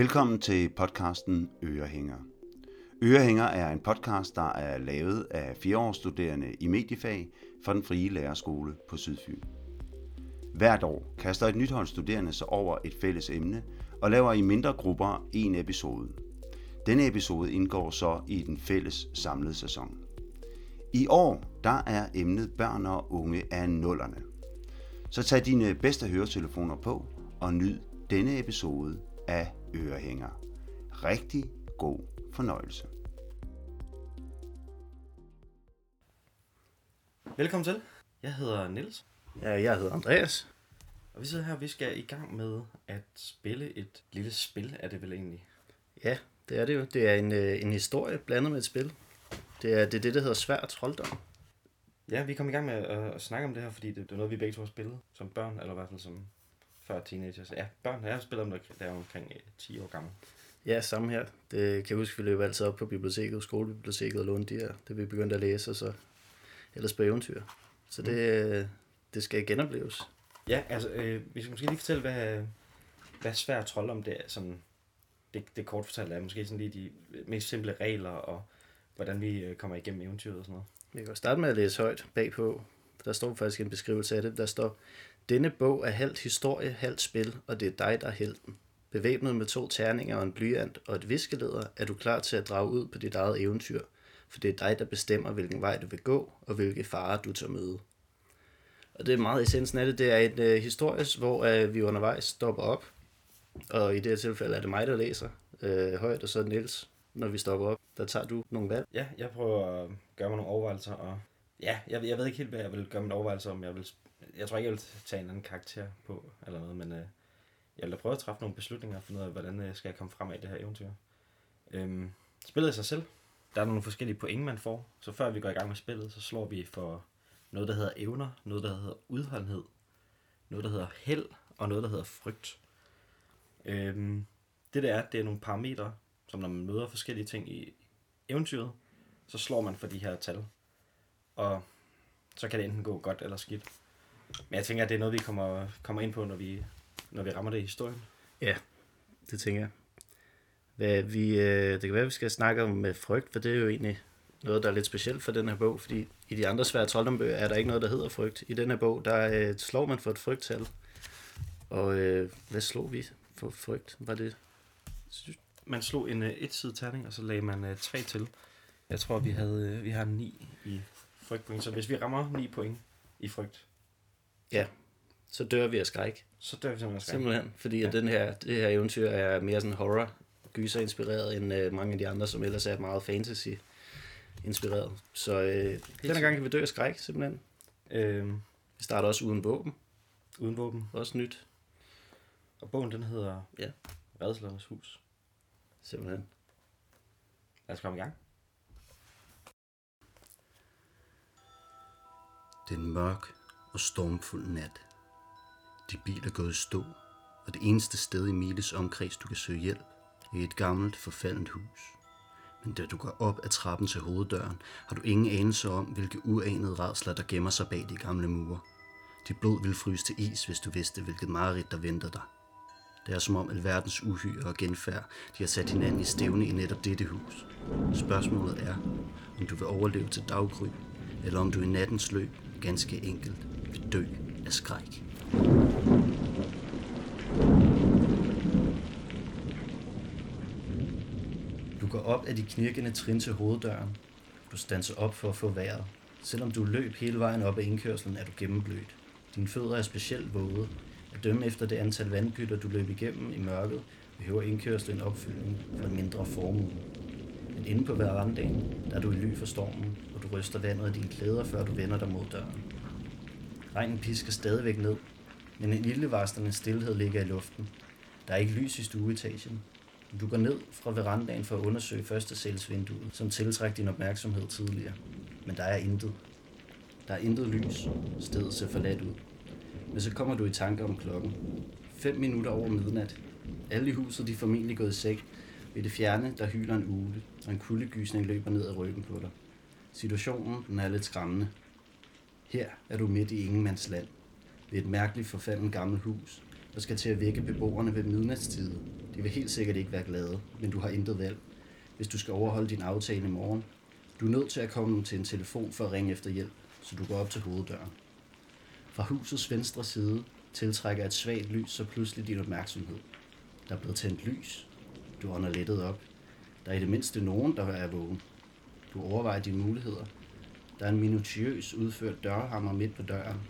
Velkommen til podcasten Ørehænger. Ørehænger er en podcast, der er lavet af fireårsstuderende i mediefag fra den frie lærerskole på Sydfyn. Hvert år kaster et nyt hold studerende sig over et fælles emne og laver i mindre grupper en episode. Denne episode indgår så i den fælles samlede sæson. I år der er emnet børn og unge af nullerne. Så tag dine bedste høretelefoner på og nyd denne episode af Ørehænger. Rigtig god fornøjelse. Velkommen til. Jeg hedder Niels, Ja, jeg hedder Andreas. og vi sidder her, vi skal i gang med at spille et lille spil, er det vel egentlig? Ja, det er det jo. Det er en, øh, en historie blandet med et spil. Det er det, er det der hedder svær trolddom. Ja, vi kom i gang med at, at snakke om det her, fordi det, det er noget, vi begge to har spillet som børn, eller i hvert fald som før teenagers. Ja, børn. Jeg har spillet om det, da jeg var omkring øh, 10 år gammel. Ja, samme her. Det kan jeg huske, vi løb altid op på biblioteket, skolebiblioteket og lånte de her. Det vi begyndte at læse, og så ellers på eventyr. Så det, øh, det skal genopleves. Ja, altså, øh, vi skal måske lige fortælle, hvad, hvad svær trold om det er. Sådan, det, det kort fortalt er måske sådan lige de mest simple regler, og hvordan vi øh, kommer igennem eventyret og sådan noget. Vi kan starte med at læse højt bagpå. Der står faktisk en beskrivelse af det. Der står, denne bog er halvt historie, halvt spil, og det er dig, der er helten. Bevæbnet med to terninger og en blyant og et viskeleder, er du klar til at drage ud på dit eget eventyr, for det er dig, der bestemmer, hvilken vej du vil gå, og hvilke farer du tager møde. Og det er meget essensen af det. Det er et øh, historie, hvor øh, vi undervejs stopper op, og i det her tilfælde er det mig, der læser øh, højt, og så Niels, når vi stopper op. Der tager du nogle valg. Ja, jeg prøver at gøre mig nogle overvejelser, og ja, jeg, jeg ved ikke helt, hvad jeg vil gøre mine overvejelser om. Jeg, vil, jeg tror ikke, jeg vil tage en anden karakter på, eller noget, men øh, jeg vil da prøve at træffe nogle beslutninger og finde ud af, hvordan øh, skal jeg komme frem af det her eventyr. Øhm, spillet i sig selv, der er nogle forskellige point, man får. Så før vi går i gang med spillet, så slår vi for noget, der hedder evner, noget, der hedder udholdenhed, noget, der hedder held, og noget, der hedder frygt. Øhm, det der er, det er nogle parametre, som når man møder forskellige ting i eventyret, så slår man for de her tal. Og så kan det enten gå godt eller skidt. Men jeg tænker, at det er noget, vi kommer, kommer ind på, når vi, når vi rammer det i historien. Ja, det tænker jeg. Hvad vi, øh, det kan være, at vi skal snakke om med frygt, for det er jo egentlig noget, der er lidt specielt for den her bog, fordi i de andre svære troldombøger er der ikke noget, der hedder frygt. I den her bog, der øh, slår man for et frygttal. Og øh, hvad slog vi for frygt? Var det... Man slog en uh, et-side terning, og så lagde man uh, tre til. Jeg tror, vi havde uh, vi har 9 i frygtpoint, så hvis vi rammer 9 point i frygt, Ja, så dør vi af skræk. så dør vi simpelthen af skræk. Simpelthen, fordi ja. At den her, det her eventyr er mere sådan horror, gyser inspireret end øh, mange af de andre, som ellers er meget fantasy inspireret. Så øh, denne gang kan vi dø af skræk, simpelthen. Øhm, Vi starter også uden våben, uden våben. også nyt, Og bogen, den hedder Ja. Redslernes Hus. simpelthen. Lad os komme i gang. Det er en mørk og stormfuld nat. De bil er gået i stå, og det eneste sted i Miles omkreds, du kan søge hjælp, er et gammelt, forfaldent hus. Men da du går op ad trappen til hoveddøren, har du ingen anelse om, hvilke uanede redsler, der gemmer sig bag de gamle mure. Dit blod vil fryse til is, hvis du vidste, hvilket mareridt, der venter dig. Det er som om alverdens uhyre og genfærd, de har sat hinanden i stævne i netop dette hus. Spørgsmålet er, om du vil overleve til daggry, eller om du i nattens løb ganske enkelt vil dø af skræk. Du går op af de knirkende trin til hoveddøren. Du standser op for at få vejret. Selvom du løb hele vejen op ad indkørslen, er du gennemblødt. Dine fødder er specielt våde. At dømme efter det antal vandpytter, du løb igennem i mørket, behøver indkørslen opfyldning for en mindre formue. Men inde på verandaen, der er du i ly for stormen, og du ryster vandet af dine klæder, før du vender dig mod døren. Regnen pisker stadigvæk ned, men en ildevarslende stillhed ligger i luften. Der er ikke lys i stueetagen. Du går ned fra verandaen for at undersøge første sælsvinduet, som tiltrækker din opmærksomhed tidligere. Men der er intet. Der er intet lys. Stedet ser forladt ud. Men så kommer du i tanke om klokken. 5 minutter over midnat. Alle i huset de er formentlig gået i seng, ved det fjerne, der hyler en ule, og en kuldegysning løber ned ad ryggen på dig. Situationen den er lidt skræmmende. Her er du midt i ingenmands land. Ved et mærkeligt forfalden gammelt hus, og skal til at vække beboerne ved midnatstid. De De vil helt sikkert ikke være glade, men du har intet valg, hvis du skal overholde din aftale i morgen. Du er nødt til at komme til en telefon for at ringe efter hjælp, så du går op til hoveddøren. Fra husets venstre side tiltrækker et svagt lys så pludselig din opmærksomhed. Der er blevet tændt lys. Du ånder lettet op. Der er i det mindste nogen, der er vågen. Du overvejer dine muligheder. Der er en minutiøs udført dørhammer midt på døren,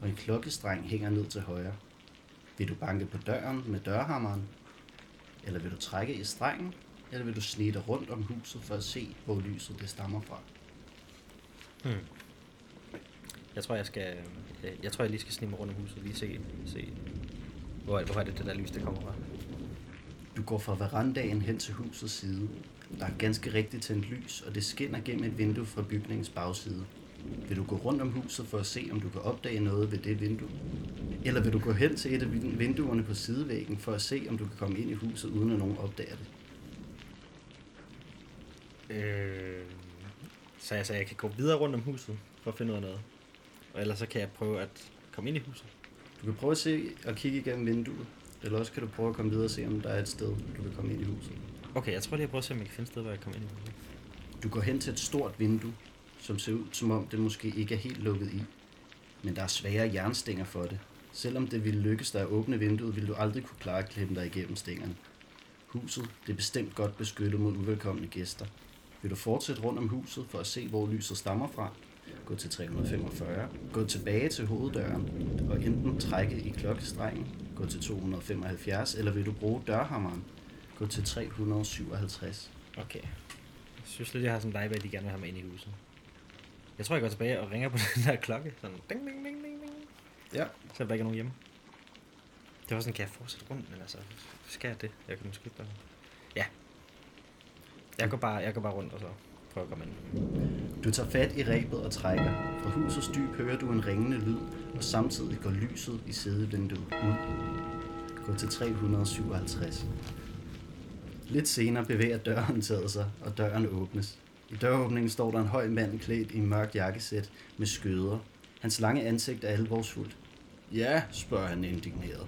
og en klokkestreng hænger ned til højre. Vil du banke på døren med dørhammeren? Eller vil du trække i strengen? Eller vil du snige dig rundt om huset for at se, hvor lyset det stammer fra? Hmm. Jeg tror, jeg skal... Jeg, jeg tror, jeg lige skal snige mig rundt om huset og lige se, se hvor, hvor er det det der lys, der kommer fra. Du går fra verandaen hen til husets side. Der er ganske rigtigt tændt lys, og det skinner gennem et vindue fra bygningens bagside. Vil du gå rundt om huset for at se, om du kan opdage noget ved det vindue? Eller vil du gå hen til et af vin- vinduerne på sidevæggen for at se, om du kan komme ind i huset, uden at nogen opdager det? Øh, så altså, jeg kan gå videre rundt om huset for at finde ud af noget. Og ellers så kan jeg prøve at komme ind i huset. Du kan prøve at se og kigge igennem vinduet. Eller også kan du prøve at komme videre og se, om der er et sted, du kan komme ind i huset. Okay, jeg tror lige, jeg prøver at se, om jeg kan finde et sted, hvor jeg kan komme ind i huset. Du går hen til et stort vindue, som ser ud som om det måske ikke er helt lukket i. Men der er svære jernstænger for det. Selvom det ville lykkes dig at åbne vinduet, ville du aldrig kunne klare at klemme dig igennem stængerne. Huset det er bestemt godt beskyttet mod uvelkomne gæster. Vil du fortsætte rundt om huset for at se, hvor lyset stammer fra? Gå til 345. Gå tilbage til hoveddøren og enten trække i klokkestrengen. Gå til 275, eller vil du bruge dørhammeren? Gå til 357. Okay. Jeg synes lidt, jeg har sådan en vibe, at de gerne vil have mig ind i huset. Jeg tror, jeg går tilbage og ringer på den der klokke. Sådan ding, ding, ding, ding, ding. Ja, Så der ikke er nogen hjemme. Det var sådan, kan jeg fortsætte rundt, men altså, skal jeg det? Jeg kan måske bare... Ja. Jeg går bare, jeg går bare rundt og så prøver at komme ind. Du tager fat i rebet og trækker. Fra husets dyb hører du en ringende lyd, og samtidig går lyset i sædevinduet ud. Gå til 357. Lidt senere bevæger døren taget sig, og døren åbnes. I døråbningen står der en høj mand klædt i en mørk jakkesæt med skøder. Hans lange ansigt er alvorsfuldt. Ja, spørger han indigneret.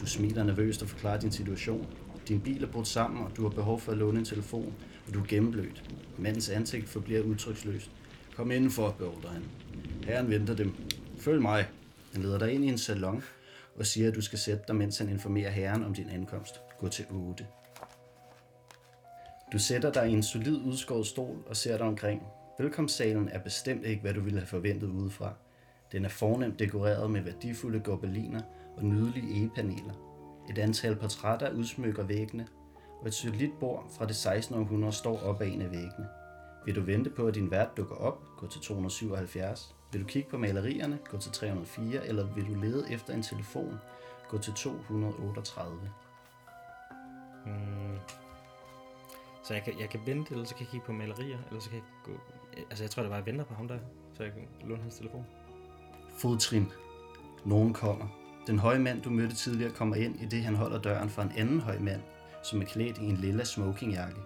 Du smiler nervøst og forklarer din situation. Din bil er brudt sammen, og du har behov for at låne en telefon, og du er gennemblødt. Mandens ansigt forbliver udtryksløst. Kom indenfor, beordrer han. Herren venter dem. Følg mig. Han leder dig ind i en salon og siger, at du skal sætte dig, mens han informerer herren om din ankomst. Gå til 8. Du sætter dig i en solid udskåret stol og ser dig omkring. Velkomstsalen er bestemt ikke, hvad du ville have forventet udefra. Den er fornemt dekoreret med værdifulde gobeliner og nydelige egepaneler. Et antal portrætter udsmykker væggene, og et solidt bord fra det 16. århundrede står op ad en af væggene. Vil du vente på, at din vært dukker op, gå til 277. Vil du kigge på malerierne, gå til 304, eller vil du lede efter en telefon, gå til 238. Mm. Så jeg kan, jeg kan vente, eller så kan jeg kigge på malerier, eller så kan jeg gå... Altså, jeg tror, det var, jeg venter på ham der, så jeg kan låne hans telefon. Fodtrin. Nogen kommer. Den høje mand, du mødte tidligere, kommer ind, i det han holder døren for en anden høj mand, som er klædt i en lilla smokingjakke.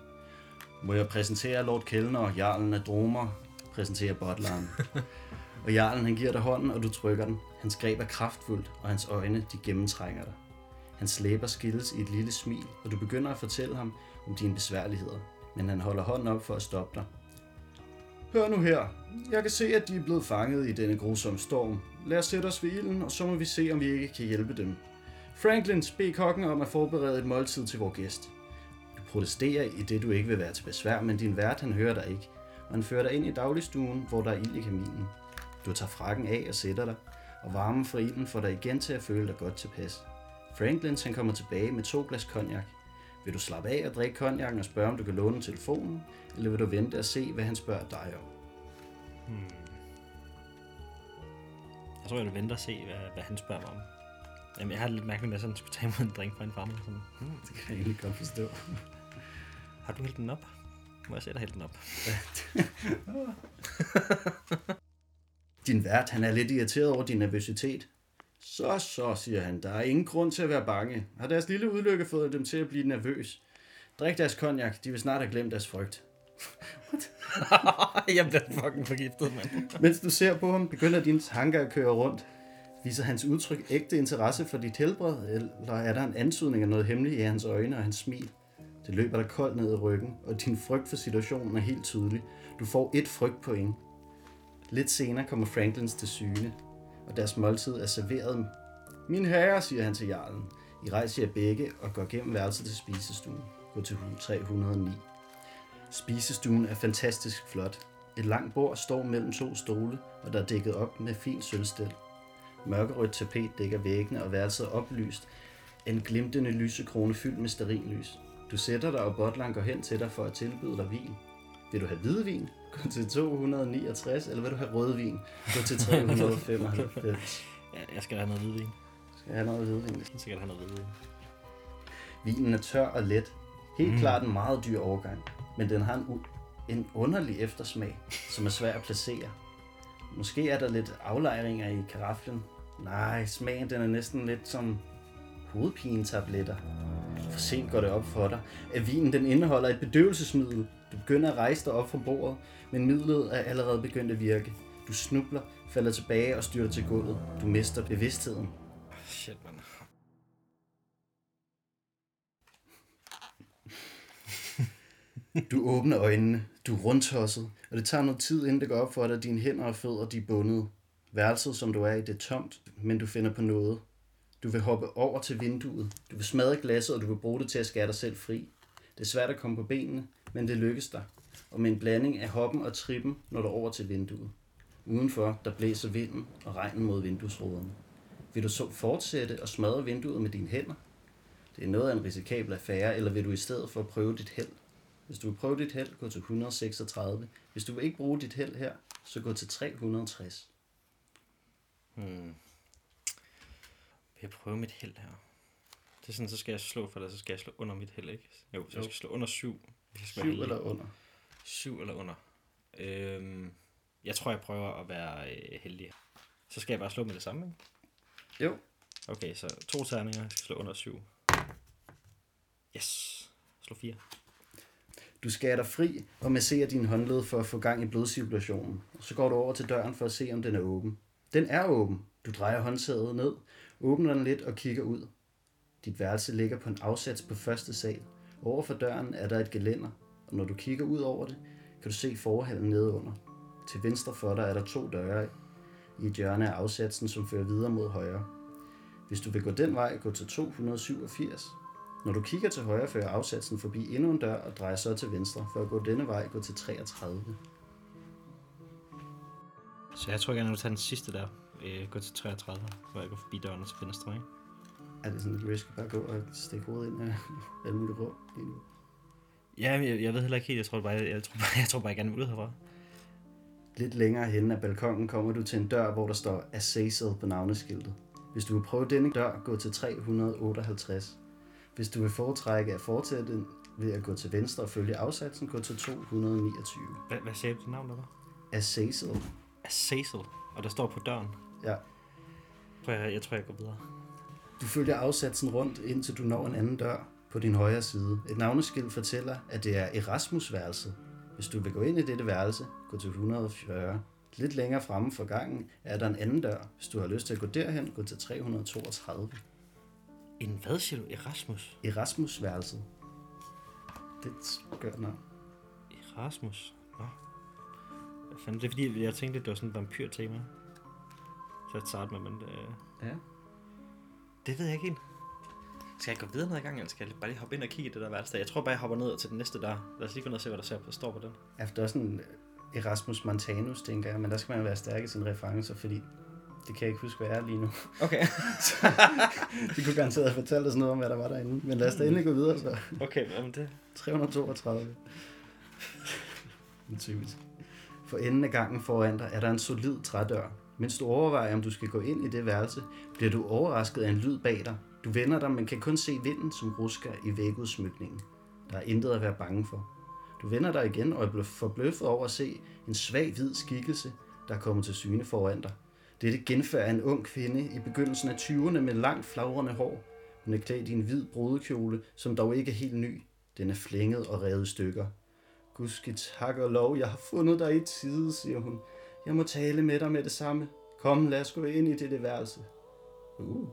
Må jeg præsentere Lord Kellner, jarlen af Dromer, præsenterer butleren. og jarlen han giver dig hånden, og du trykker den. Hans greb er kraftfuldt, og hans øjne de gennemtrænger dig. Hans læber skilles i et lille smil, og du begynder at fortælle ham om dine besværligheder. Men han holder hånden op for at stoppe dig. Hør nu her. Jeg kan se, at de er blevet fanget i denne grusomme storm. Lad os sætte os ved ilden, og så må vi se, om vi ikke kan hjælpe dem. Franklin, bed kokken om at forberede et måltid til vores gæst. Du protesterer i det, du ikke vil være til besvær, men din vært han hører dig ikke, og han fører dig ind i dagligstuen, hvor der er ild i kaminen. Du tager frakken af og sætter dig, og varmen fra ilden får dig igen til at føle dig godt tilpas. Franklin han kommer tilbage med to glas cognac. Vil du slappe af og drikke cognac og spørge, om du kan låne telefonen, eller vil du vente og se, hvad han spørger dig om? Hmm. Tror, jeg vil vente og se, hvad, hvad han spørger mig om. Jamen, jeg har lidt mærkeligt med, at jeg sådan skulle tage mig en drink fra en farmer. Sådan, hmm, Det kan jeg egentlig godt forstå. har du hældt den op? Må jeg se dig hælde den op? Din vært, han er lidt irriteret over din nervøsitet. Så, så, siger han. Der er ingen grund til at være bange. Har deres lille udlykke fået dem til at blive nervøs? Drik deres cognac. De vil snart have glemt deres frygt. jeg bliver fucking forgiftet, mand. Mens du ser på ham, begynder dine tanker at køre rundt. Viser hans udtryk ægte interesse for dit helbred, eller er der en antydning af noget hemmeligt i hans øjne og hans smil? Det løber dig koldt ned i ryggen, og din frygt for situationen er helt tydelig. Du får et frygtpoint. Lidt senere kommer Franklins til syne, og deres måltid er serveret. Min herre, siger han til jarlen. I rejser jer begge og går gennem værelset til spisestuen. Gå til 309. Spisestuen er fantastisk flot. Et langt bord står mellem to stole, og der er dækket op med fin sølvstel. Mørkerødt tapet dækker væggene, og værelset er oplyst af en glimtende lysekrone fyldt med sterillys. Du sætter dig, og Botland går hen til dig for at tilbyde dig vin. Vil du have hvidvin? Gå til 269, eller vil du have rødvin? Gå til 395. Ja, jeg skal have noget hvidvin. Skal jeg have noget hvidvin? Jeg skal sikkert have noget hvidvin. Vinen er tør og let. Helt mm. klart en meget dyr overgang, men den har en, en underlig eftersmag, som er svær at placere. Måske er der lidt aflejringer i karaflen. Nej, smagen den er næsten lidt som hovedpinetabletter. For sent går det op for dig, at vinen den indeholder et bedøvelsesmiddel. Du begynder at rejse dig op fra bordet, men midlet er allerede begyndt at virke. Du snubler, falder tilbage og styrter til gulvet. Du mister bevidstheden. Shit, man. Du åbner øjnene, du er rundtosset, og det tager noget tid, inden det går op for dig, at dine hænder og fødder de er bundet. Værelset, som du er i, det er tomt, men du finder på noget. Du vil hoppe over til vinduet, du vil smadre glasset, og du vil bruge det til at skære dig selv fri. Det er svært at komme på benene, men det lykkes dig. Og med en blanding af hoppen og trippen når du over til vinduet. Udenfor, der blæser vinden og regnen mod vinduesruderne. Vil du så fortsætte og smadre vinduet med dine hænder? Det er noget af en risikabel affære, eller vil du i stedet for prøve dit held? Hvis du vil prøve dit held, gå til 136. Hvis du vil ikke bruge dit held her, så gå til 360. Hmm. Vil jeg prøve mit held her? Det er sådan, så skal jeg slå for det, så skal jeg slå under mit held, ikke? Jo, så jeg skal slå under 7. Hvis jeg skal 7 være heldig. eller under. 7 eller under. Øhm, jeg tror, jeg prøver at være øh, heldig. Så skal jeg bare slå med det samme, ikke? Jo. Okay, så to terninger. Jeg skal slå under 7. Yes. Slå 4. Du skærer dig fri og masserer din håndled for at få gang i blodcirkulationen. Så går du over til døren for at se, om den er åben. Den er åben. Du drejer håndtaget ned, åbner den lidt og kigger ud. Dit værelse ligger på en afsats på første sal. Over for døren er der et gelænder, og når du kigger ud over det, kan du se forhallen nedenunder. Til venstre for dig er der to døre i et hjørne af afsatsen, som fører videre mod højre. Hvis du vil gå den vej, gå til 287. Når du kigger til højre, fører afsatsen forbi endnu en dør og drejer så til venstre. For at gå denne vej, gå til 33. Så jeg tror gerne, at du tager den sidste der. Øh, gå til 33, hvor jeg går forbi døren til venstre, ikke? Er det sådan lidt risk at bare gå og stikke hovedet ind af alle mulige rum lige nu? Ja, jeg, jeg ved heller ikke helt. Jeg tror bare, jeg, jeg, tror bare, jeg, tror bare, jeg gerne vil ud herfra. Lidt længere hen af balkongen kommer du til en dør, hvor der står Azazel på navneskiltet. Hvis du vil prøve denne dør, gå til 358. Hvis du vil foretrække at fortsætte ved at gå til venstre og følge afsatsen, gå til 229. Hvad, hvad sagde du til navn, der var? Azazel. Azazel. Og der står på døren. Ja. Prøv, jeg, jeg tror, jeg går videre. Du følger afsatsen rundt, indtil du når en anden dør på din højre side. Et navneskilt fortæller, at det er Erasmus-værelset. Hvis du vil gå ind i dette værelse, gå til 140. Lidt længere fremme for gangen er der en anden dør. Hvis du har lyst til at gå derhen, gå til 332. En hvad siger du? Erasmus? Erasmus-værelset. Det er skørt. Erasmus? Nå. Hvad fanden? Det er fordi, jeg tænkte, det var sådan et vampyr-tema. Så jeg starte med, men det, Ja. det ved jeg ikke helt. Skal jeg gå videre ned ad gangen, eller skal jeg bare lige hoppe ind og kigge i det der værelse? Jeg tror bare, jeg hopper ned til den næste der. Lad os lige gå ned og se, hvad der ser på, står på den. Ja, for der er sådan Erasmus Montanus, tænker jeg, men der skal man være stærk i sine referencer, fordi det kan jeg ikke huske, hvad er lige nu. Okay. De kunne garanteret have fortalt os noget om, hvad der var derinde. Men lad os da endelig gå videre, så. okay, jamen det... 332. Typisk. For enden af gangen foran dig er der en solid trædør. Mens du overvejer, om du skal gå ind i det værelse, bliver du overrasket af en lyd bag dig. Du vender dig, men kan kun se vinden, som rusker i vægudsmykningen. Der er intet at være bange for. Du vender dig igen og er forbløffet over at se en svag hvid skikkelse, der er kommet til syne foran dig. Dette genfærd er en ung kvinde i begyndelsen af 20'erne med langt flagrende hår. Hun er klædt i en hvid brudekjole, som dog ikke er helt ny. Den er flænget og revet stykker. Gudske tak og lov, jeg har fundet dig i tide, siger hun. Jeg må tale med dig med det samme. Kom, lad os gå ind i dette værelse. Uh.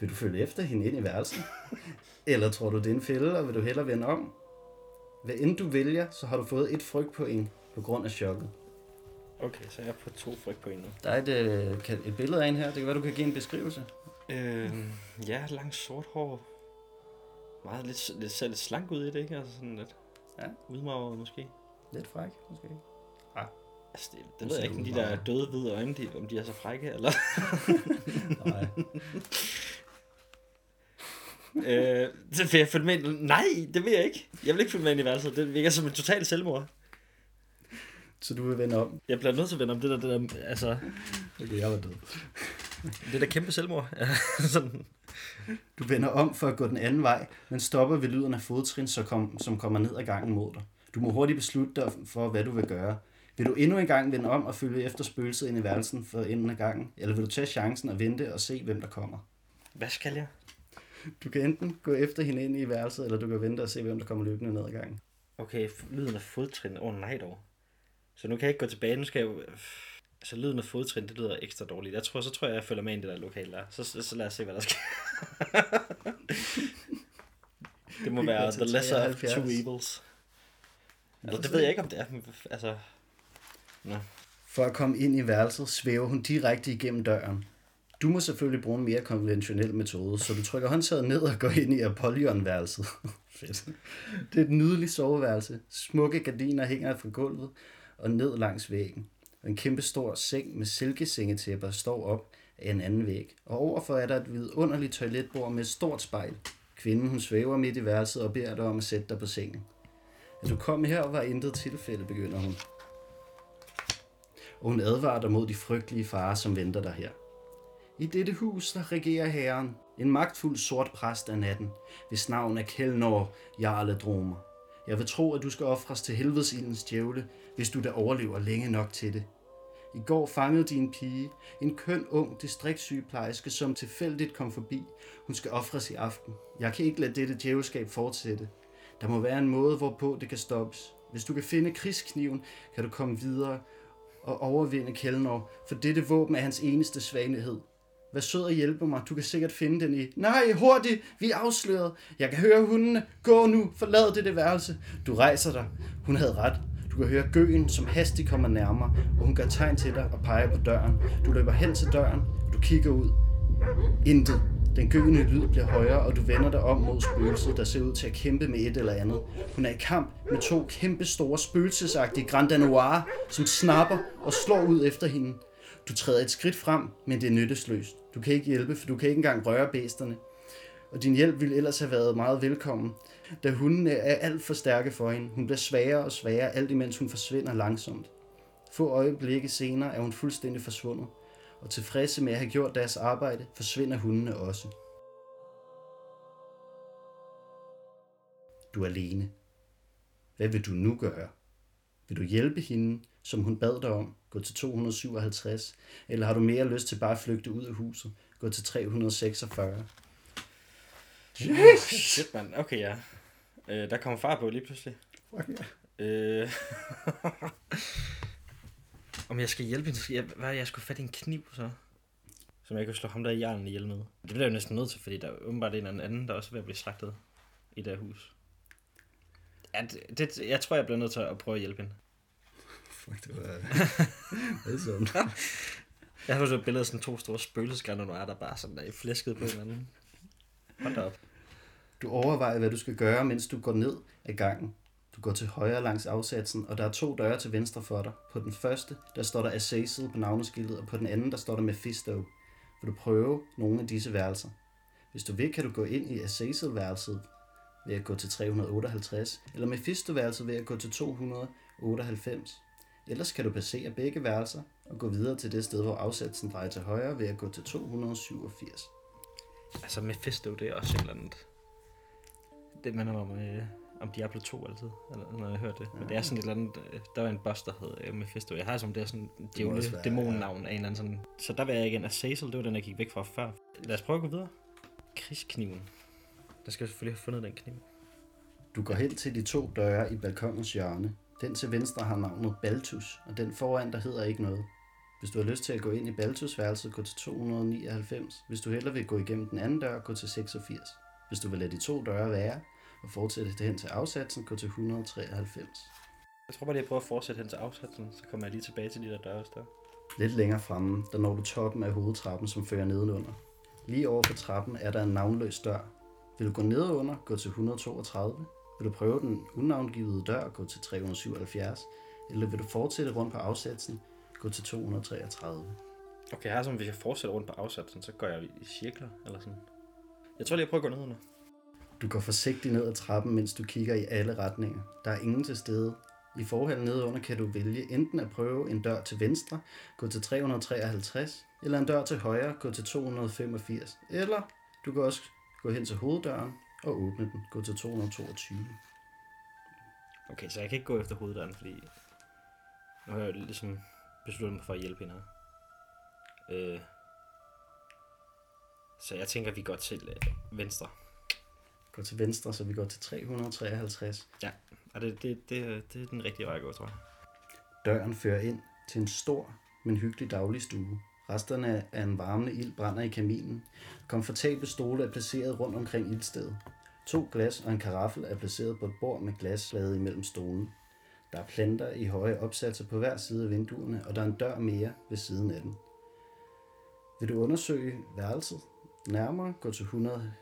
Vil du følge efter hende ind i værelset? Eller tror du, det er en fælde, og vil du hellere vende om? Hvad end du vælger, så har du fået et frygtpoint på grund af chokket. Okay, så jeg er på to på en nu. Der er et, øh, et billede af en her. Det kan være, du kan give en beskrivelse. Øh, ja, langt sort hår. Meget lidt, lidt, ser lidt slank ud i det, ikke? Altså sådan lidt Ja. udmagret måske. Lidt fræk, måske. Altså, det, det ved jeg ikke, om de der døde hvide øjne, de, om de er så frække, eller... Nej. øh, det vil jeg følge med ind. Nej, det vil jeg ikke. Jeg vil ikke følge med ind i værelset. Det virker som en total selvmord. Så du vil vende om? Jeg bliver nødt til at vende om det der, det der, altså, Okay, jeg var død. det der kæmpe selvmord. Sådan. Du vender om for at gå den anden vej, men stopper ved lyden af fodtrin, så kom, som kommer ned ad gangen mod dig. Du må hurtigt beslutte dig for, hvad du vil gøre. Vil du endnu en gang vende om og følge efter spøgelset ind i værelsen for enden af gangen, eller vil du tage chancen og vente og se, hvem der kommer? Hvad skal jeg? Du kan enten gå efter hende ind i værelset, eller du kan vente og se, hvem der kommer løbende ned ad gangen. Okay, lyden af fodtrin. Åh oh, nej dog. Så nu kan jeg ikke gå tilbage. Nu skal jeg jo... Så lyden af fodtrin, det lyder ekstra dårligt. Jeg tror, så tror jeg, jeg følger med ind i det der lokale der. Så, så, så lad os se, hvad der sker. det må være the lesser of 73. two evils. Eller det ved jeg ikke, om det er. Altså, For at komme ind i værelset svæver hun direkte igennem døren. Du må selvfølgelig bruge en mere konventionel metode, så du trykker håndtaget ned og går ind i Apollon-værelset. Fedt. Det er et nydeligt soveværelse. Smukke gardiner hænger fra gulvet og ned langs væggen. En kæmpe stor seng med silkesengetæpper står op af en anden væg. Og overfor er der et vidunderligt toiletbord med et stort spejl. Kvinden hun svæver midt i værelset og beder dig om at sætte dig på sengen. At du kom her var intet tilfælde, begynder hun og hun advarer dig mod de frygtelige farer, som venter dig her. I dette hus, der regerer herren, en magtfuld sort præst af natten, hvis navn er Kjellnor Jarle Dromer. Jeg vil tro, at du skal ofres til helvedesildens djævle, hvis du da overlever længe nok til det. I går fangede din pige, en køn ung distriktsygeplejerske, som tilfældigt kom forbi. Hun skal ofres i aften. Jeg kan ikke lade dette djævelskab fortsætte. Der må være en måde, hvorpå det kan stoppes. Hvis du kan finde krigskniven, kan du komme videre og overvinde Kelnor, for dette våben er hans eneste svaghed. Vær sød og hjælpe mig, du kan sikkert finde den i... Nej, hurtigt, vi er afsløret. Jeg kan høre hundene. Gå nu, forlad det, det værelse. Du rejser dig. Hun havde ret. Du kan høre gøen, som hastigt kommer nærmere, og hun gør tegn til dig og peger på døren. Du løber hen til døren, du kigger ud. Intet. Den gøende lyd bliver højere, og du vender dig om mod spøgelset, der ser ud til at kæmpe med et eller andet. Hun er i kamp med to kæmpe store spøgelsesagtige Grand Noir, som snapper og slår ud efter hende. Du træder et skridt frem, men det er nyttesløst. Du kan ikke hjælpe, for du kan ikke engang røre bæsterne. Og din hjælp ville ellers have været meget velkommen, da hundene er alt for stærke for hende. Hun bliver svagere og svagere, alt imens hun forsvinder langsomt. Få øjeblikke senere er hun fuldstændig forsvundet og tilfredse med at have gjort deres arbejde, forsvinder hundene også. Du er alene. Hvad vil du nu gøre? Vil du hjælpe hende, som hun bad dig om, gå til 257, eller har du mere lyst til bare at flygte ud af huset, gå til 346? shit mand. Okay, ja. Øh, der kommer far på lige pludselig. Fuck ja. Øh, om jeg skal hjælpe hende, hvad jeg skulle fatte en kniv så? Som jeg kan slå ham der i hjernen ihjel med. Det bliver jeg jo næsten nødt til, fordi der er åbenbart en eller anden, der også er ved at blive slagtet i det her hus. Ja, det, det, jeg tror, jeg bliver nødt til at prøve at hjælpe hende. Fuck, det var... voldsomt. Jeg har jo så et billede af sådan to store spøgelsesgarner, der er der bare sådan der i flæsket på hinanden. Hold da op. Du overvejer, hvad du skal gøre, mens du går ned ad gangen. Du går til højre langs afsatsen, og der er to døre til venstre for dig. På den første, der står der Azazel på navneskiltet, og på den anden, der står der Mephisto. Vil du prøve nogle af disse værelser? Hvis du vil, kan du gå ind i Azazel-værelset ved at gå til 358, eller Mephisto-værelset ved at gå til 298. Ellers kan du passere begge værelser og gå videre til det sted, hvor afsatsen drejer til højre ved at gå til 287. Altså Mephisto, det er også et eller andet... Det minder mig om, øh, om Diablo 2 altid, når jeg hørte det. Men det er sådan et eller andet... Øh, der var en boss, der hed øh, Mephisto. Jeg har som det er sådan djævle, dæmonnavn af en eller anden sådan... Så der var jeg igen Azazel, det var den, jeg gik væk fra før. Lad os prøve at gå videre. Krigskniven. Der skal jeg selvfølgelig have fundet den kniv. Du går hen til de to døre i balkonens hjørne. Den til venstre har navnet Baltus, og den foran der hedder ikke noget. Hvis du har lyst til at gå ind i Baltus værelset, gå til 299. Hvis du hellere vil gå igennem den anden dør, gå til 86. Hvis du vil lade de to døre være og fortsætte det hen til afsatsen, gå til 193. Jeg tror bare lige, jeg prøver at fortsætte hen til afsatsen, så kommer jeg lige tilbage til de der døre der. Lidt længere fremme, der når du toppen af hovedtrappen, som fører nedenunder. Lige over for trappen er der en navnløs dør. Vil du gå nedenunder, gå til 132. Vil du prøve den unavngivede dør, gå til 377. Eller vil du fortsætte rundt på afsatsen, gå til 233. Okay, her som hvis jeg fortsætter rundt på afsatsen, så går jeg i cirkler, eller sådan. Jeg tror lige, jeg prøver at gå ned under. Du går forsigtigt ned ad trappen, mens du kigger i alle retninger. Der er ingen til stede. I forhallen nedenunder kan du vælge enten at prøve en dør til venstre, gå til 353, eller en dør til højre, gå til 285. Eller du kan også gå hen til hoveddøren og åbne den, gå til 222. Okay, så jeg kan ikke gå efter hoveddøren, fordi nu har jeg ligesom besluttet mig for at hjælpe hende her. Øh, så jeg tænker, at vi går til øh, venstre. Gå til venstre, så vi går til 353. Ja, og det, det, det, det er den rigtige vej at gå, tror jeg. Døren fører ind til en stor, men hyggelig daglig stue. Resterne af en varmende ild brænder i kaminen. Komfortable stole er placeret rundt omkring ildstedet. To glas og en karaffel er placeret på et bord med glasflade imellem stolen. Der er planter i høje opsatser på hver side af vinduerne, og der er en dør mere ved siden af den. Vil du undersøge værelset nærmere, gå til 100,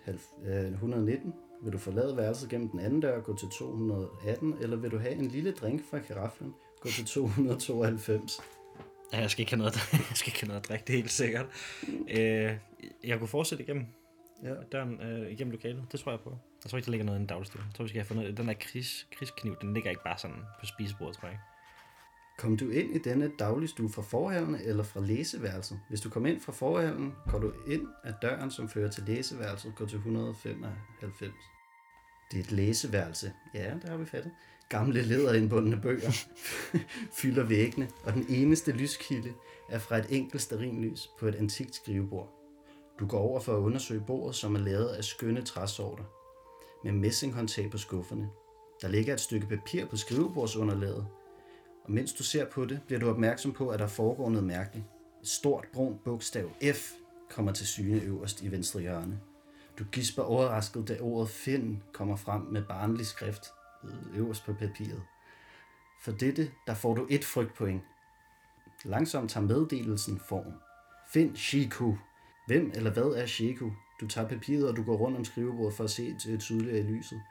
øh, 119. Vil du forlade værelset gennem den anden dør, gå til 218. Eller vil du have en lille drink fra karafflen, gå til 292. Ja, jeg skal ikke have noget, jeg skal ikke have noget at drikke, det er helt sikkert. Øh, jeg kunne fortsætte igennem Ja. døren, øh, igennem lokalet. Det tror jeg på. Jeg tror ikke, der ligger noget i en dagligstue. Jeg tror, vi skal have fundet den der kris, kriskniv, den ligger ikke bare sådan på spisebordet, tror jeg. Kom du ind i denne dagligstue fra forhallen eller fra læseværelset? Hvis du kommer ind fra forhallen, går du ind af døren, som fører til læseværelset, gå til 195. Det er et læseværelse. Ja, der har vi fattet. Gamle læderindbundne bøger fylder væggene, og den eneste lyskilde er fra et enkelt stearinlys på et antikt skrivebord. Du går over for at undersøge bordet, som er lavet af skønne træsorter, med messinghåndtag på skufferne. Der ligger et stykke papir på skrivebordsunderlaget, og mens du ser på det, bliver du opmærksom på, at der foregår noget mærkeligt. Et stort brunt bogstav F kommer til syne øverst i venstre hjørne. Du gisper overrasket, da ordet Finn kommer frem med barnlig skrift øverst på papiret. For dette, der får du et frygtpoint. Langsomt tager meddelelsen form. Find Shiku. Hvem eller hvad er Shiku? Du tager papiret, og du går rundt om skrivebordet for at se øh, tydeligere i lyset.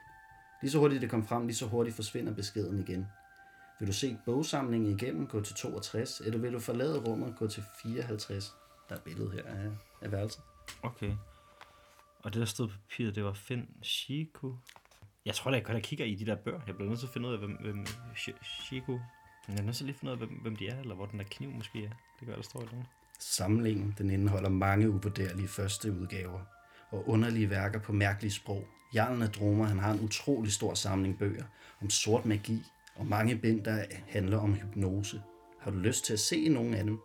Lige så hurtigt det kom frem, lige så hurtigt forsvinder beskeden igen. Vil du se bogsamlingen igennem, gå til 62, eller vil du forlade rummet, gå til 54? Der er et billede her af, af værelset. Okay. Og det, der stod på papiret, det var Finn Shiku. Jeg tror da, jeg godt kigger i de der bøger. Jeg bliver nødt til at finde ud af, hvem, hvem Shi- Shiku... Jeg er nødt til lige at finde ud af, hvem, hvem de er, eller hvor den der kniv måske er. Det kan være, der står i den. Samlingen den indeholder mange uvurderlige første udgaver og underlige værker på mærkelige sprog. Jarlen af Dromer han har en utrolig stor samling bøger om sort magi og mange bind, der handler om hypnose. Har du lyst til at se nogen af dem?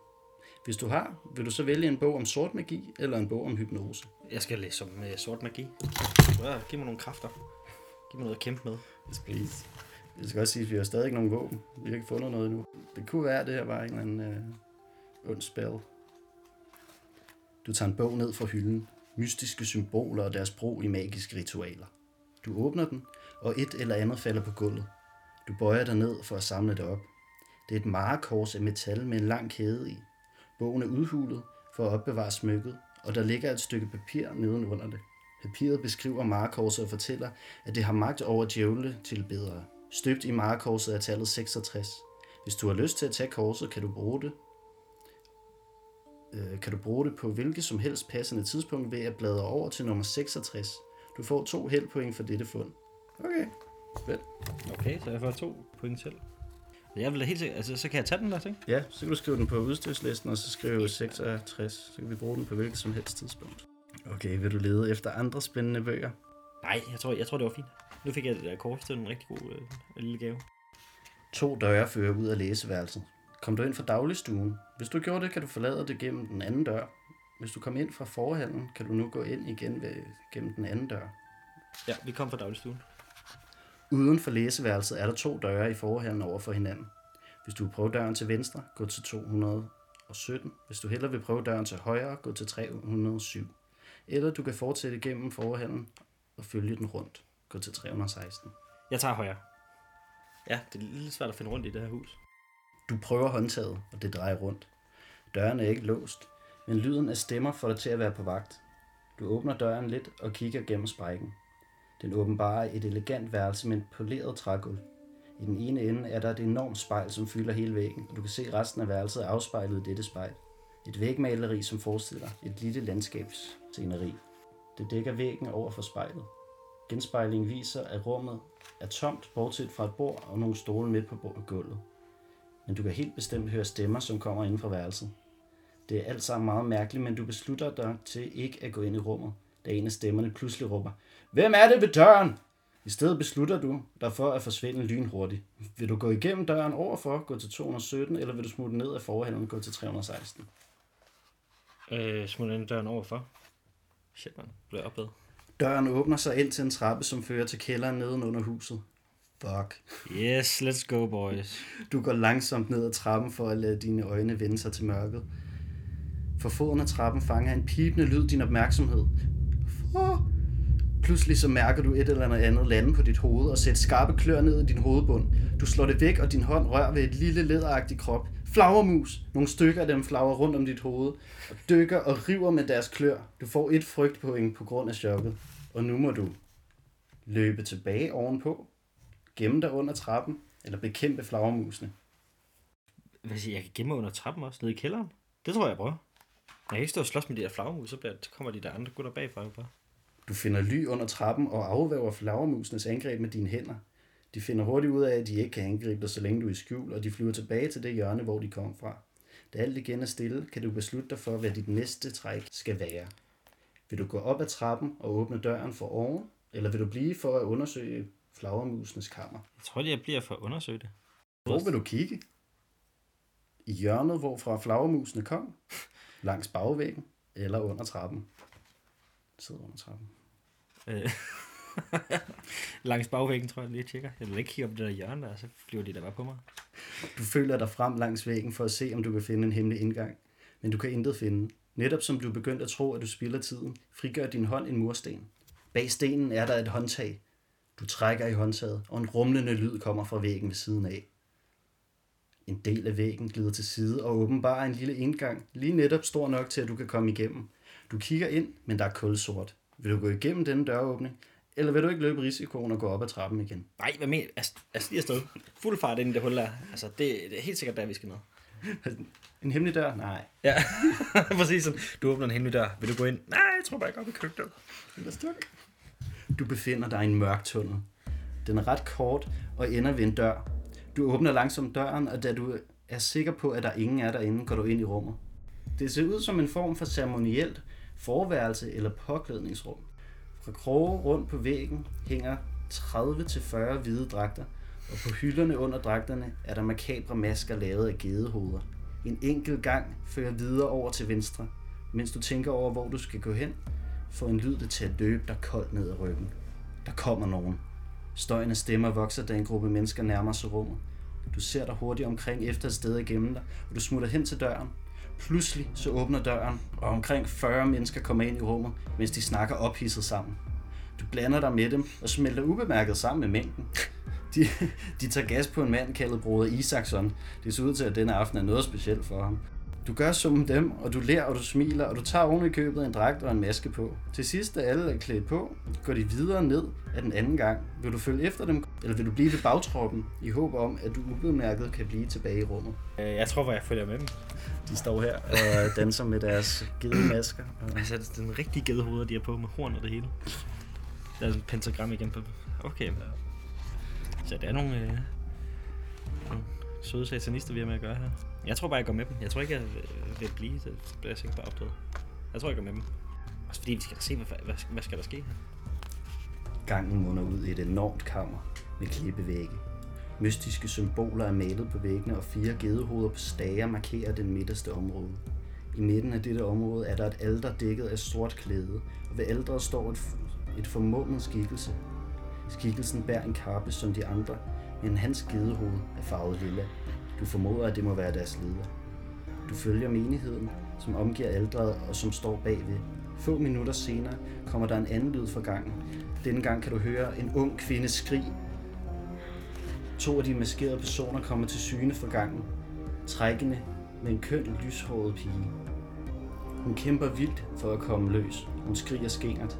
Hvis du har, vil du så vælge en bog om sort magi eller en bog om hypnose? Jeg skal læse om uh, sort magi. Giv mig nogle kræfter. Giv mig noget at kæmpe med. Yes, please. Jeg skal også sige, at vi har stadig ikke nogen våben. Vi har ikke fundet noget endnu. Det kunne være, at det her var en eller anden øh, ond spell. Du tager en bog ned fra hylden. Mystiske symboler og deres brug i magiske ritualer. Du åbner den, og et eller andet falder på gulvet. Du bøjer dig ned for at samle det op. Det er et marekors af metal med en lang kæde i. Bogen er udhulet for at opbevare smykket, og der ligger et stykke papir nedenunder det. Papiret beskriver marekorset og fortæller, at det har magt over djævle tilbedere. Støbt i marekorset er tallet 66. Hvis du har lyst til at tage korset, kan du bruge det. Øh, kan du bruge det på hvilket som helst passende tidspunkt ved at bladre over til nummer 66. Du får to heldpoint for dette fund. Okay, fedt. Okay, så jeg får to point selv. Jeg vil da helt sikkert, altså så kan jeg tage den der ting. Ja, så kan du skrive den på udstyrslisten, og så skrive 66. Så kan vi bruge den på hvilket som helst tidspunkt. Okay, vil du lede efter andre spændende bøger? Nej, jeg tror, jeg tror det var fint. Nu fik jeg det der kort til en rigtig god øh, lille gave. To døre fører ud af læseværelset. Kom du ind fra dagligstuen? Hvis du gjorde det, kan du forlade det gennem den anden dør. Hvis du kom ind fra forhallen, kan du nu gå ind igen ved, gennem den anden dør. Ja, vi kom fra dagligstuen. Uden for læseværelset er der to døre i forhallen over for hinanden. Hvis du vil prøve døren til venstre, gå til og 17. Hvis du hellere vil prøve døren til højre, gå til 307. Eller du kan fortsætte igennem forhallen og følge den rundt. Gå til 316. Jeg tager højre. Ja, det er lidt svært at finde rundt i det her hus. Du prøver håndtaget, og det drejer rundt. Døren er ikke låst, men lyden af stemmer får dig til at være på vagt. Du åbner døren lidt og kigger gennem sprækken. Den åbenbarer et elegant værelse med et poleret trægulv. I den ene ende er der et enormt spejl, som fylder hele væggen, og du kan se resten af værelset afspejlet i dette spejl. Et vægmaleri, som forestiller et lille landskabssceneri. Det dækker væggen over for spejlet. Genspejlingen viser, at rummet er tomt, bortset fra et bord og nogle stole midt på bord- gulvet. Men du kan helt bestemt høre stemmer, som kommer inden fra værelset. Det er alt sammen meget mærkeligt, men du beslutter dig til ikke at gå ind i rummet, da en af stemmerne pludselig råber, Hvem er det ved døren? I stedet beslutter du dig for at forsvinde lynhurtigt. Vil du gå igennem døren overfor, gå til 217, eller vil du smutte ned af forhallen og gå til 316? Øh, smutter ind døren overfor. Shit, man. Bliver opad. Døren åbner sig ind til en trappe, som fører til kælderen neden under huset. Fuck. Yes, let's go, boys. Du går langsomt ned ad trappen for at lade dine øjne vende sig til mørket. For foden af trappen fanger en pipende lyd din opmærksomhed. Oh. Pludselig så mærker du et eller andet lande på dit hoved og sætter skarpe klør ned i din hovedbund. Du slår det væk, og din hånd rører ved et lille læderagtigt krop. Flagermus! Nogle stykker af dem flager rundt om dit hoved og dykker og river med deres klør. Du får et frygtpoint på grund af chokket. Og nu må du løbe tilbage ovenpå, gemme dig under trappen eller bekæmpe flagermusene. Hvad siger, jeg kan gemme mig under trappen også, nede i kælderen? Det tror jeg, jeg prøver. Jeg kan ikke stå og slås med de der flagermus, så, bliver, så kommer de der andre gutter bagfra. jo bare. Du finder ly under trappen og afværger flagermusenes angreb med dine hænder. De finder hurtigt ud af, at de ikke kan angribe dig, så længe du er i skjul, og de flyver tilbage til det hjørne, hvor de kom fra. Da alt igen er stille, kan du beslutte dig for, hvad dit næste træk skal være. Vil du gå op ad trappen og åbne døren for oven, eller vil du blive for at undersøge flagermusenes kammer? Jeg tror jeg bliver for at undersøge det. Hvor vil du kigge? I hjørnet, hvorfra flagermusene kom? Langs bagvæggen? Eller under trappen? Sidder under trappen. Øh. Langs bagvæggen, tror jeg lige, tjekker. Jeg vil ikke kigge op det der hjørne der, så flyver de der bare på mig. Du føler dig frem langs væggen for at se, om du kan finde en hemmelig indgang. Men du kan intet finde. Netop som du er begyndt at tro, at du spilder tiden, frigør din hånd en mursten. Bag stenen er der et håndtag. Du trækker i håndtaget, og en rumlende lyd kommer fra væggen ved siden af. En del af væggen glider til side og åbenbarer en lille indgang, lige netop stor nok til, at du kan komme igennem. Du kigger ind, men der er kulsort. Vil du gå igennem denne døråbning, eller vil du ikke løbe risikoen og gå op ad trappen igen? Nej, hvad mener Altså, altså lige afsted. Fuld fart ind i det hul der. Altså, det, det er helt sikkert der, vi skal ned. En hemmelig dør? Nej. Ja, præcis sådan. Du åbner en hemmelig dør. Vil du gå ind? Nej, jeg tror bare, jeg går op i køkkenet. Eller stuk. Du befinder dig i en mørk tunnel. Den er ret kort og ender ved en dør. Du åbner langsomt døren, og da du er sikker på, at der ingen er derinde, går du ind i rummet. Det ser ud som en form for ceremonielt forværelse eller påklædningsrum. Fra kroge rundt på væggen hænger 30-40 hvide dragter, og på hylderne under dragterne er der makabre masker lavet af gedehoveder. En enkelt gang fører videre over til venstre, mens du tænker over, hvor du skal gå hen, får en lyd det til at løbe dig koldt ned ad ryggen. Der kommer nogen. Støjen af stemmer vokser, da en gruppe mennesker nærmer sig rummet. Du ser dig hurtigt omkring efter et sted at gemme dig, og du smutter hen til døren. Pludselig så åbner døren, og omkring 40 mennesker kommer ind i rummet, mens de snakker ophidset sammen. Du blander dig med dem og smelter ubemærket sammen med mængden. De, de tager gas på en mand kaldet Broder Isaksson. Det ser ud til, at denne aften er noget specielt for ham. Du gør som dem, og du ler og du smiler, og du tager oven i købet en dragt og en maske på. Til sidst, da alle er klædt på, går de videre ned af den anden gang. Vil du følge efter dem, eller vil du blive ved bagtroppen, i håb om, at du ubemærket kan blive tilbage i rummet? Øh, Jeg tror, hvor jeg følger med dem. De står her og danser med deres gedemasker. Og Altså, det er den rigtige gedehoveder, de er på med horn og det hele. Der er en pentagram igen på. Okay. Så det er nogle, øh, søde satanister, vi har med at gøre her. Jeg tror bare, jeg går med dem. Jeg tror ikke, jeg vil- blive. Så bliver jeg sikkert bare opdaget. Jeg tror, jeg går med dem. Også fordi vi skal se, hvad, hvad, hvad skal der ske her? Gangen munder ud i et enormt kammer med klippevægge. Mystiske symboler er malet på væggene, og fire gedehoveder på stager markerer det midterste område. I midten af dette område er der et alter dækket af sort klæde, og ved alderet står et, et formummet skikkelse. Skikkelsen bærer en kappe som de andre, men hans gedehoved er farvet lilla. Du formoder, at det må være deres leder. Du følger menigheden, som omgiver aldret og som står bagved. Få minutter senere kommer der en anden lyd fra gangen. Denne gang kan du høre en ung kvinde skrig. To af de maskerede personer kommer til syne fra gangen. Trækkende med en køn lyshåret pige. Hun kæmper vildt for at komme løs. Hun skriger skingert.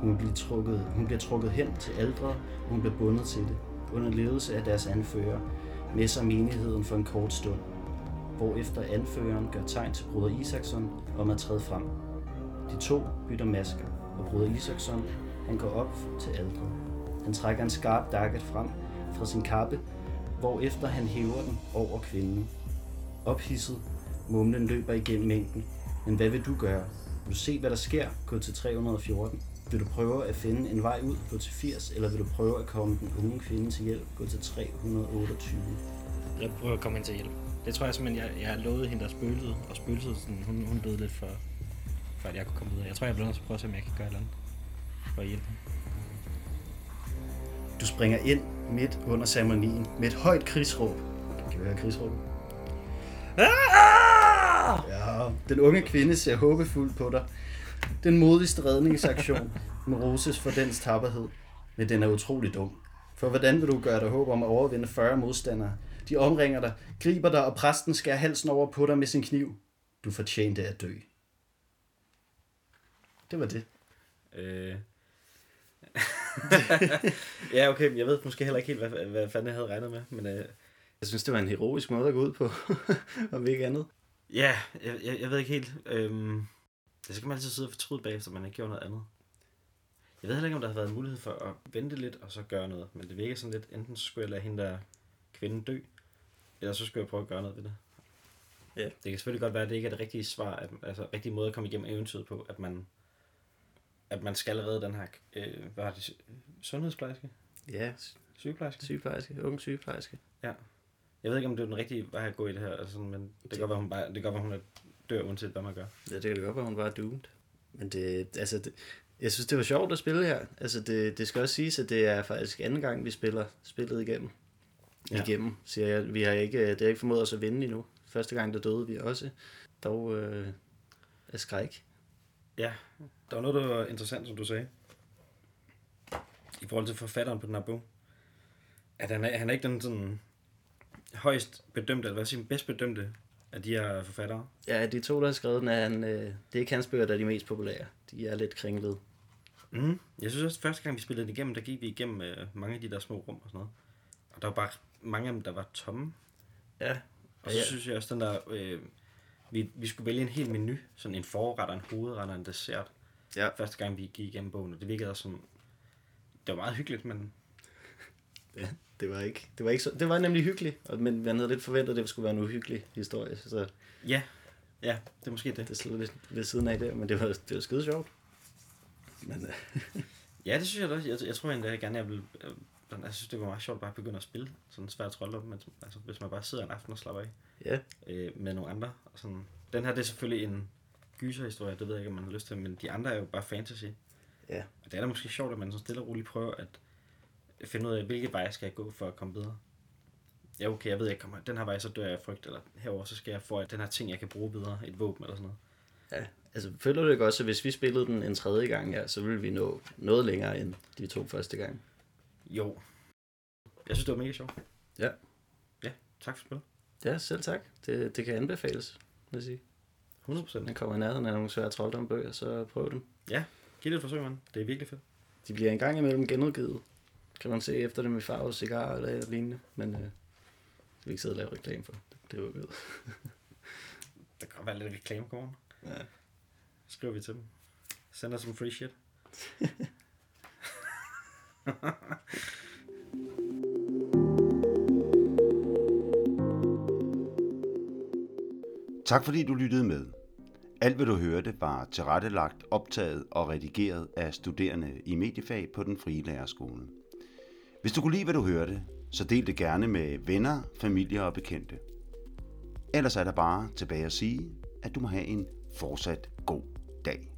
Hun bliver trukket, hun bliver trukket hen til aldret, og hun bliver bundet til det, under ledelse af deres anfører, med sig menigheden for en kort stund, hvorefter anføreren gør tegn til bruder Isaksson om at træde frem. De to bytter masker, og bruder Isaksson han går op til aldret. Han trækker en skarp dakket frem fra sin kappe, hvorefter han hæver den over kvinden. Ophidset, mumlen løber igennem mængden. Men hvad vil du gøre? Vil du se, hvad der sker? Gå til 314. Vil du prøve at finde en vej ud? Gå til 80. Eller vil du prøve at komme den unge kvinde til hjælp? Gå til 328. Jeg prøver at komme ind til hjælp. Det tror jeg simpelthen, jeg, jeg har lovet hende, der spøgelsede, og spøgelset, sådan, hun, hun døde lidt for, for at jeg kunne komme videre. Jeg tror, jeg bliver nødt til at prøve at se, om jeg kan gøre et eller andet for at hjælpe hende. Du springer ind midt under ceremonien med et højt krigsråb. Kan vi høre krigsråbet? Ja, den unge kvinde ser håbefuldt på dig. Den modigste redningsaktion må roses for dens tapperhed, men den er utrolig dum. For hvordan vil du gøre dig håb om at overvinde 40 modstandere? De omringer dig, griber dig, og præsten skærer halsen over på dig med sin kniv. Du fortjente at dø. Det var det. Øh. ja, okay, jeg ved måske heller ikke helt, hvad, hvad fanden jeg havde regnet med, men øh, Jeg synes, det var en heroisk måde at gå ud på, om ikke andet. ja, jeg, jeg, jeg ved ikke helt. Øhm, det skal man altid sidde og fortryde bagefter, man ikke gjort noget andet. Jeg ved heller ikke, om der har været mulighed for at vente lidt og så gøre noget, men det virker sådan lidt, enten så skulle jeg lade hende der kvinde dø, eller så skulle jeg prøve at gøre noget ved det. Ja. Det kan selvfølgelig godt være, at det ikke er det rigtige svar, at, altså rigtige måde at komme igennem eventyret på, at man, at man skal redde den her, øh, hvad er det, sundhedsplejerske? Ja, Sygeplejerske? sygeplejerske, ung sygeplejerske. Jeg ved ikke, om det er den rigtige vej at gå i det her, altså, men det kan godt være, hun, bare, det kan godt være, hun er dør, uanset hvad man gør. Ja, det kan det godt være, hun var doomed. Men det, altså, det, jeg synes, det var sjovt at spille her. Altså, det, det skal også siges, at det er faktisk anden gang, vi spiller spillet igennem. Ja. Igennem, siger jeg. Vi har ikke, det har ikke formået os at vinde endnu. Første gang, der døde vi også. Dog øh, af skræk. Ja, der var noget, der var interessant, som du sagde. I forhold til forfatteren på den her bog. At han er, han er ikke den sådan højst bedømte, eller hvad siger bedst bedømte af de her forfattere. Ja, de to, der har skrevet den, er han, øh, det er ikke hans bøger, der er de mest populære. De er lidt kringlede. Mm. Jeg synes også, at første gang vi spillede det igennem, der gik vi igennem øh, mange af de der små rum og sådan noget. Og der var bare mange af dem, der var tomme. Ja, Og så Ja, ja. synes jeg også, den der... Øh, vi, vi skulle vælge en hel menu. Sådan en forret og en hovedret og en dessert. Ja. Første gang vi gik igennem bogen. Og det virkede også som... Det var meget hyggeligt, men Ja, det var ikke, det var ikke så, det var nemlig hyggeligt, og- men man havde lidt forventet, at det skulle være en uhyggelig historie, så ja, ja, det er måske det. det slog lidt ved siden af der, men det var, det var skide sjovt. Men, øh, Ja, det synes jeg da også. Jeg, jeg tror egentlig gerne, jeg vil... Øh, jeg synes, det var meget sjovt bare at begynde at spille sådan svær trolddom, men altså, hvis man bare sidder en aften og slapper af ja, øh, med nogle andre. Og sådan. Den her, det er selvfølgelig en gyserhistorie, det ved jeg ikke, om man har lyst til, men de andre er jo bare fantasy. Ja. Og det er da måske sjovt, at man så stille og roligt prøver at finde ud af, hvilke veje skal jeg gå for at komme videre. Ja, okay, jeg ved ikke, kommer den her vej, så dør jeg af frygt, eller herover så skal jeg få den her ting, jeg kan bruge videre, et våben eller sådan noget. ja. Altså, føler du ikke også, at hvis vi spillede den en tredje gang her, så ville vi nå noget længere end de to første gange? Jo. Jeg synes, det var mega sjovt. Ja. Ja, tak for spillet. Ja, selv tak. Det, det kan anbefales, vil jeg sige. 100%. Man kommer i nærheden af nogle svære troldombøger, så prøv dem. Ja, giv det et forsøg, mand. Det er virkelig fedt. De bliver en gang imellem genudgivet. Kan man se efter dem i farve, cigar eller lignende, men øh, det vil ikke sidde og lave reklame for. Det, det er jo ved. Der kan godt være lidt reklame morgen. Ja. Skriver vi til dem. Send os some free shit. Tak fordi du lyttede med. Alt hvad du hørte var tilrettelagt, optaget og redigeret af studerende i mediefag på den frie lærerskole. Hvis du kunne lide, hvad du hørte, så del det gerne med venner, familie og bekendte. Ellers er der bare tilbage at sige, at du må have en fortsat god dag.